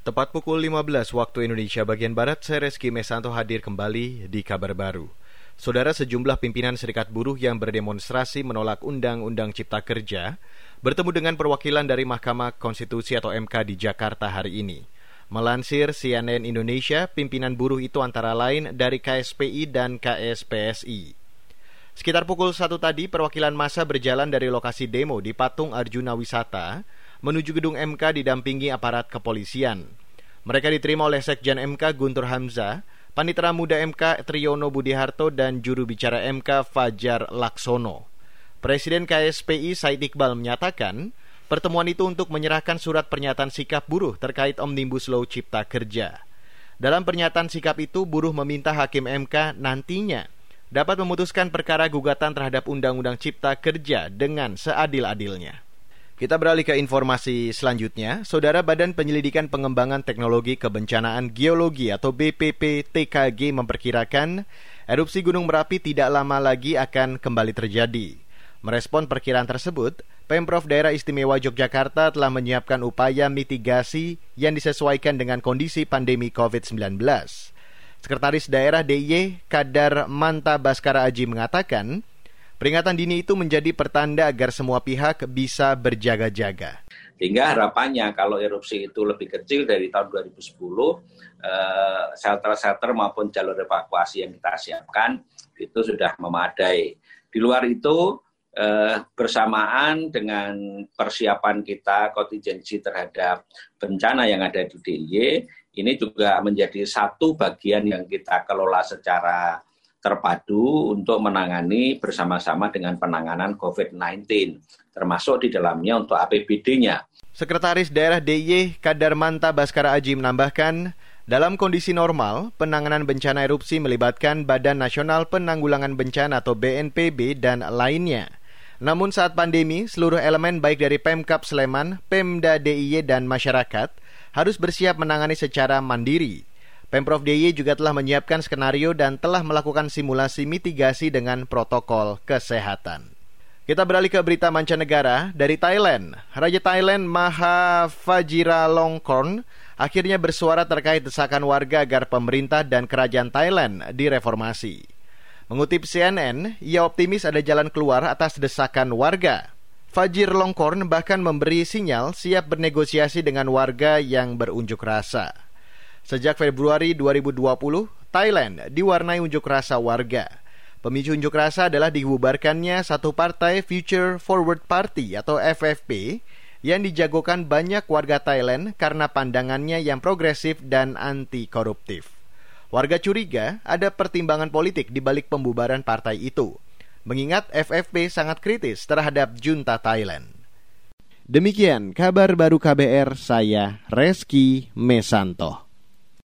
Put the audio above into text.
Tepat pukul 15 waktu Indonesia bagian Barat, saya Reski Mesanto hadir kembali di kabar baru. Saudara sejumlah pimpinan serikat buruh yang berdemonstrasi menolak Undang-Undang Cipta Kerja bertemu dengan perwakilan dari Mahkamah Konstitusi atau MK di Jakarta hari ini. Melansir CNN Indonesia, pimpinan buruh itu antara lain dari KSPI dan KSPSI. Sekitar pukul satu tadi, perwakilan masa berjalan dari lokasi demo di Patung Arjuna Wisata menuju gedung MK didampingi aparat kepolisian. Mereka diterima oleh Sekjen MK Guntur Hamzah, Panitera Muda MK Triyono Budiharto dan juru bicara MK Fajar Laksono. Presiden KSPI Said Iqbal menyatakan, pertemuan itu untuk menyerahkan surat pernyataan sikap buruh terkait Omnibus Law Cipta Kerja. Dalam pernyataan sikap itu, buruh meminta Hakim MK nantinya dapat memutuskan perkara gugatan terhadap Undang-Undang Cipta Kerja dengan seadil-adilnya. Kita beralih ke informasi selanjutnya. Saudara Badan Penyelidikan Pengembangan Teknologi Kebencanaan Geologi atau BPP TKG memperkirakan erupsi Gunung Merapi tidak lama lagi akan kembali terjadi. Merespon perkiraan tersebut, Pemprov Daerah Istimewa Yogyakarta telah menyiapkan upaya mitigasi yang disesuaikan dengan kondisi pandemi COVID-19. Sekretaris Daerah DIY Kadar Manta Baskara Aji mengatakan, Peringatan dini itu menjadi pertanda agar semua pihak bisa berjaga-jaga. Sehingga harapannya kalau erupsi itu lebih kecil dari tahun 2010, eh, shelter-shelter maupun jalur evakuasi yang kita siapkan itu sudah memadai. Di luar itu, eh, bersamaan dengan persiapan kita kontingensi terhadap bencana yang ada di DIY, ini juga menjadi satu bagian yang kita kelola secara terpadu untuk menangani bersama-sama dengan penanganan COVID-19, termasuk di dalamnya untuk APBD-nya. Sekretaris Daerah DIY Kadarmanta Baskara Aji menambahkan, dalam kondisi normal, penanganan bencana erupsi melibatkan Badan Nasional Penanggulangan Bencana atau BNPB dan lainnya. Namun saat pandemi, seluruh elemen baik dari Pemkap Sleman, Pemda DIY dan masyarakat harus bersiap menangani secara mandiri Pemprov DIY juga telah menyiapkan skenario dan telah melakukan simulasi mitigasi dengan protokol kesehatan. Kita beralih ke berita mancanegara dari Thailand. Raja Thailand Maha Vajiralongkorn akhirnya bersuara terkait desakan warga agar pemerintah dan kerajaan Thailand direformasi. Mengutip CNN, ia optimis ada jalan keluar atas desakan warga. Fajir Longkorn bahkan memberi sinyal siap bernegosiasi dengan warga yang berunjuk rasa. Sejak Februari 2020, Thailand diwarnai unjuk rasa warga. Pemicu unjuk rasa adalah dibubarkannya satu partai Future Forward Party atau FFP yang dijagokan banyak warga Thailand karena pandangannya yang progresif dan anti koruptif. Warga curiga ada pertimbangan politik di balik pembubaran partai itu, mengingat FFP sangat kritis terhadap junta Thailand. Demikian kabar baru KBR saya Reski Mesanto.